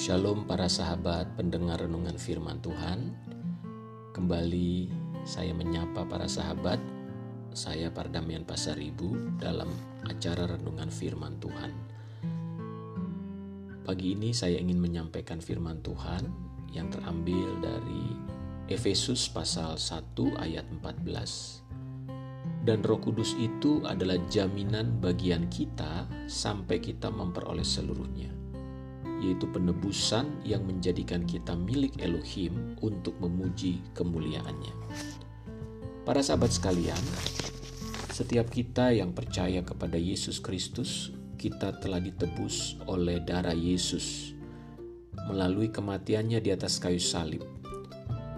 Shalom para sahabat pendengar renungan firman Tuhan. Kembali saya menyapa para sahabat. Saya Pardamian Pasaribu dalam acara renungan firman Tuhan. Pagi ini saya ingin menyampaikan firman Tuhan yang terambil dari Efesus pasal 1 ayat 14. Dan Roh Kudus itu adalah jaminan bagian kita sampai kita memperoleh seluruhnya yaitu penebusan yang menjadikan kita milik Elohim untuk memuji kemuliaannya. Para sahabat sekalian, setiap kita yang percaya kepada Yesus Kristus, kita telah ditebus oleh darah Yesus melalui kematiannya di atas kayu salib.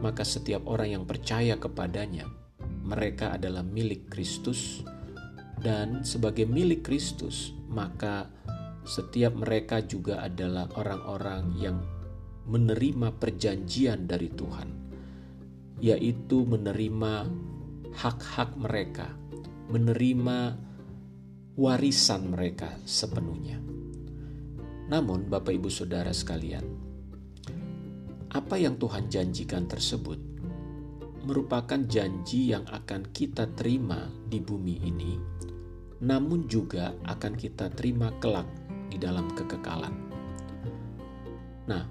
Maka setiap orang yang percaya kepadanya, mereka adalah milik Kristus dan sebagai milik Kristus, maka setiap mereka juga adalah orang-orang yang menerima perjanjian dari Tuhan, yaitu menerima hak-hak mereka, menerima warisan mereka sepenuhnya. Namun, Bapak Ibu Saudara sekalian, apa yang Tuhan janjikan tersebut merupakan janji yang akan kita terima di bumi ini, namun juga akan kita terima kelak di dalam kekekalan. Nah,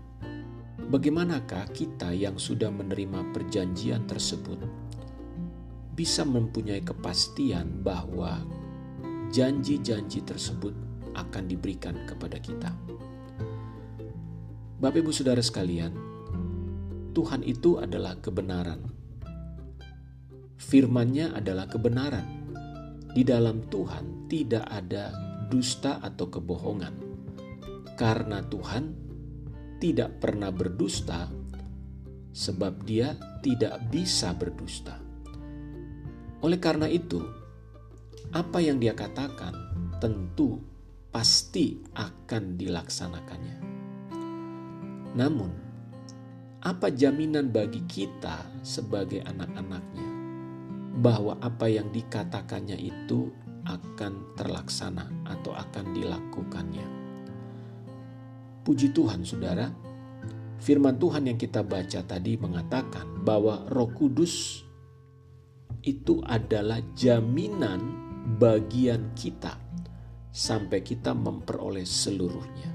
bagaimanakah kita yang sudah menerima perjanjian tersebut bisa mempunyai kepastian bahwa janji-janji tersebut akan diberikan kepada kita? Bapak, ibu, saudara sekalian, Tuhan itu adalah kebenaran. Firman-Nya adalah kebenaran. Di dalam Tuhan tidak ada dusta atau kebohongan. Karena Tuhan tidak pernah berdusta, sebab Dia tidak bisa berdusta. Oleh karena itu, apa yang Dia katakan tentu pasti akan dilaksanakannya. Namun, apa jaminan bagi kita sebagai anak-anaknya bahwa apa yang dikatakannya itu akan terlaksana atau akan dilakukannya. Puji Tuhan, saudara. Firman Tuhan yang kita baca tadi mengatakan bahwa Roh Kudus itu adalah jaminan bagian kita sampai kita memperoleh seluruhnya.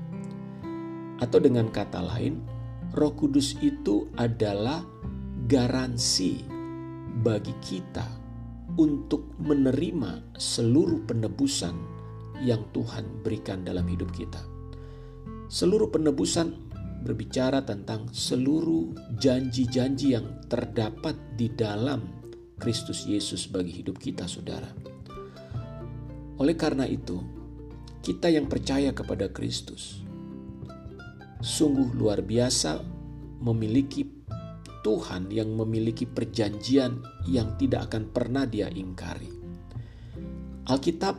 Atau dengan kata lain, Roh Kudus itu adalah garansi bagi kita untuk menerima seluruh penebusan yang Tuhan berikan dalam hidup kita. Seluruh penebusan berbicara tentang seluruh janji-janji yang terdapat di dalam Kristus Yesus bagi hidup kita, saudara. Oleh karena itu, kita yang percaya kepada Kristus sungguh luar biasa memiliki Tuhan yang memiliki perjanjian yang tidak akan pernah dia ingkari. Alkitab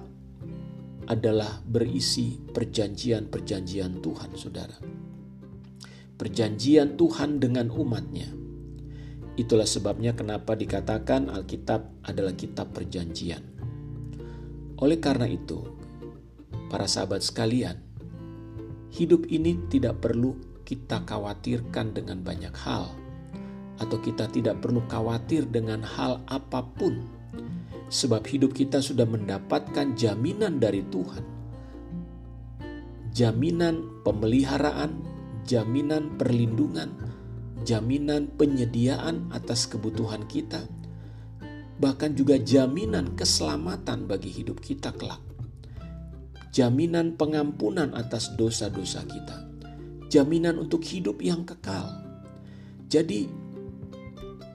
adalah berisi perjanjian-perjanjian Tuhan, saudara. Perjanjian Tuhan dengan umatnya. Itulah sebabnya kenapa dikatakan Alkitab adalah kitab perjanjian. Oleh karena itu, para sahabat sekalian, hidup ini tidak perlu kita khawatirkan dengan banyak hal atau kita tidak perlu khawatir dengan hal apa pun, sebab hidup kita sudah mendapatkan jaminan dari Tuhan, jaminan pemeliharaan, jaminan perlindungan, jaminan penyediaan atas kebutuhan kita, bahkan juga jaminan keselamatan bagi hidup kita kelak, jaminan pengampunan atas dosa-dosa kita, jaminan untuk hidup yang kekal. Jadi,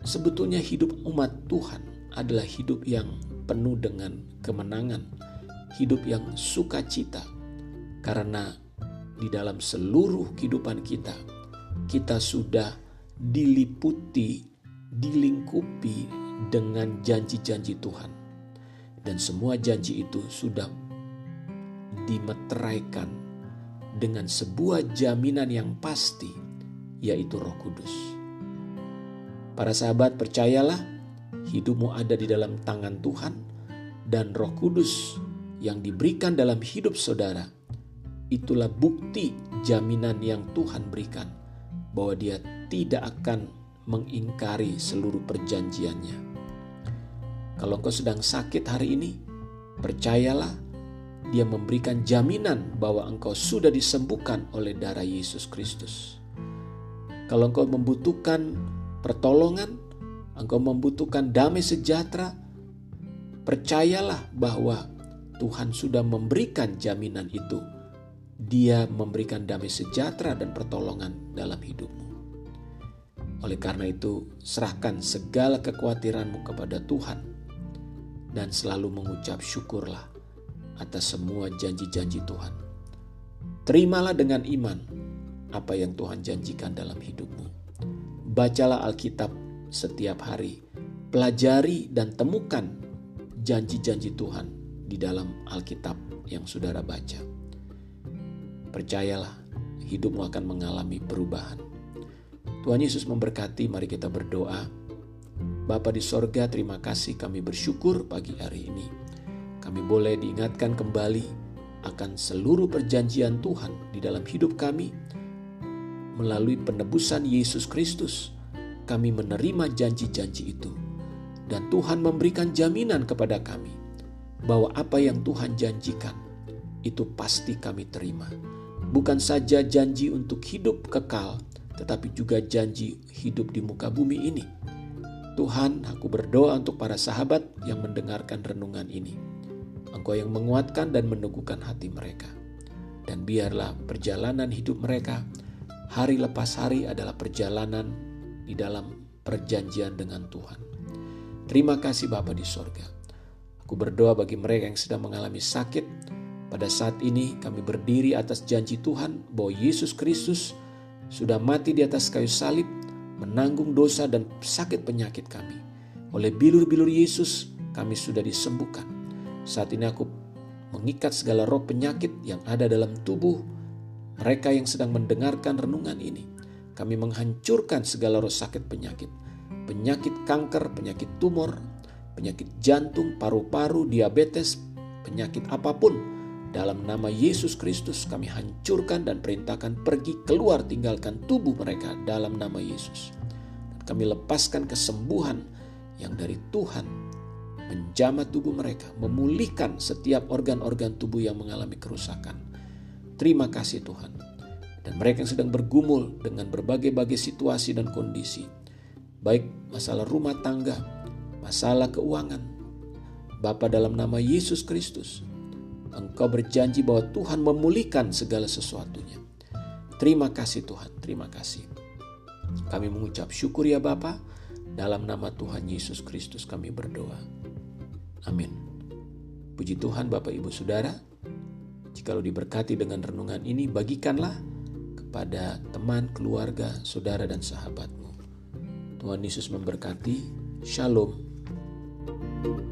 Sebetulnya hidup umat Tuhan adalah hidup yang penuh dengan kemenangan, hidup yang sukacita, karena di dalam seluruh kehidupan kita, kita sudah diliputi, dilingkupi dengan janji-janji Tuhan, dan semua janji itu sudah dimeteraikan dengan sebuah jaminan yang pasti, yaitu Roh Kudus. Para sahabat, percayalah, hidupmu ada di dalam tangan Tuhan, dan Roh Kudus yang diberikan dalam hidup saudara. Itulah bukti jaminan yang Tuhan berikan bahwa Dia tidak akan mengingkari seluruh perjanjiannya. Kalau engkau sedang sakit hari ini, percayalah Dia memberikan jaminan bahwa engkau sudah disembuhkan oleh darah Yesus Kristus. Kalau engkau membutuhkan pertolongan, engkau membutuhkan damai sejahtera, percayalah bahwa Tuhan sudah memberikan jaminan itu. Dia memberikan damai sejahtera dan pertolongan dalam hidupmu. Oleh karena itu, serahkan segala kekhawatiranmu kepada Tuhan dan selalu mengucap syukurlah atas semua janji-janji Tuhan. Terimalah dengan iman apa yang Tuhan janjikan dalam hidupmu. Bacalah Alkitab setiap hari, pelajari dan temukan janji-janji Tuhan di dalam Alkitab yang saudara baca. Percayalah, hidupmu akan mengalami perubahan. Tuhan Yesus memberkati, mari kita berdoa. Bapa di sorga, terima kasih kami bersyukur pagi hari ini. Kami boleh diingatkan kembali akan seluruh perjanjian Tuhan di dalam hidup kami. Melalui penebusan Yesus Kristus, kami menerima janji-janji itu. Dan Tuhan memberikan jaminan kepada kami bahwa apa yang Tuhan janjikan itu pasti kami terima. Bukan saja janji untuk hidup kekal, tetapi juga janji hidup di muka bumi ini. Tuhan, aku berdoa untuk para sahabat yang mendengarkan renungan ini. Engkau yang menguatkan dan meneguhkan hati mereka. Dan biarlah perjalanan hidup mereka hari lepas hari adalah perjalanan di dalam perjanjian dengan Tuhan. Terima kasih Bapa di sorga. Aku berdoa bagi mereka yang sedang mengalami sakit. Pada saat ini kami berdiri atas janji Tuhan bahwa Yesus Kristus sudah mati di atas kayu salib, menanggung dosa dan sakit penyakit kami. Oleh bilur-bilur Yesus, kami sudah disembuhkan. Saat ini aku mengikat segala roh penyakit yang ada dalam tubuh mereka yang sedang mendengarkan renungan ini. Kami menghancurkan segala roh sakit penyakit. Penyakit kanker, penyakit tumor, penyakit jantung, paru-paru, diabetes, penyakit apa pun dalam nama Yesus Kristus kami hancurkan dan perintahkan pergi keluar tinggalkan tubuh mereka dalam nama Yesus. Kami lepaskan kesembuhan yang dari Tuhan menjamah tubuh mereka, memulihkan setiap organ-organ tubuh yang mengalami kerusakan. Terima kasih Tuhan. Dan mereka yang sedang bergumul dengan berbagai-bagai situasi dan kondisi, baik masalah rumah tangga, masalah keuangan, Bapa dalam nama Yesus Kristus, Engkau berjanji bahwa Tuhan memulihkan segala sesuatunya. Terima kasih Tuhan, terima kasih. Kami mengucap syukur ya Bapa, dalam nama Tuhan Yesus Kristus kami berdoa. Amin. Puji Tuhan Bapak Ibu Saudara, jikalau diberkati dengan renungan ini, bagikanlah kepada teman, keluarga, saudara, dan sahabatmu. Tuhan Yesus memberkati. Shalom. thank you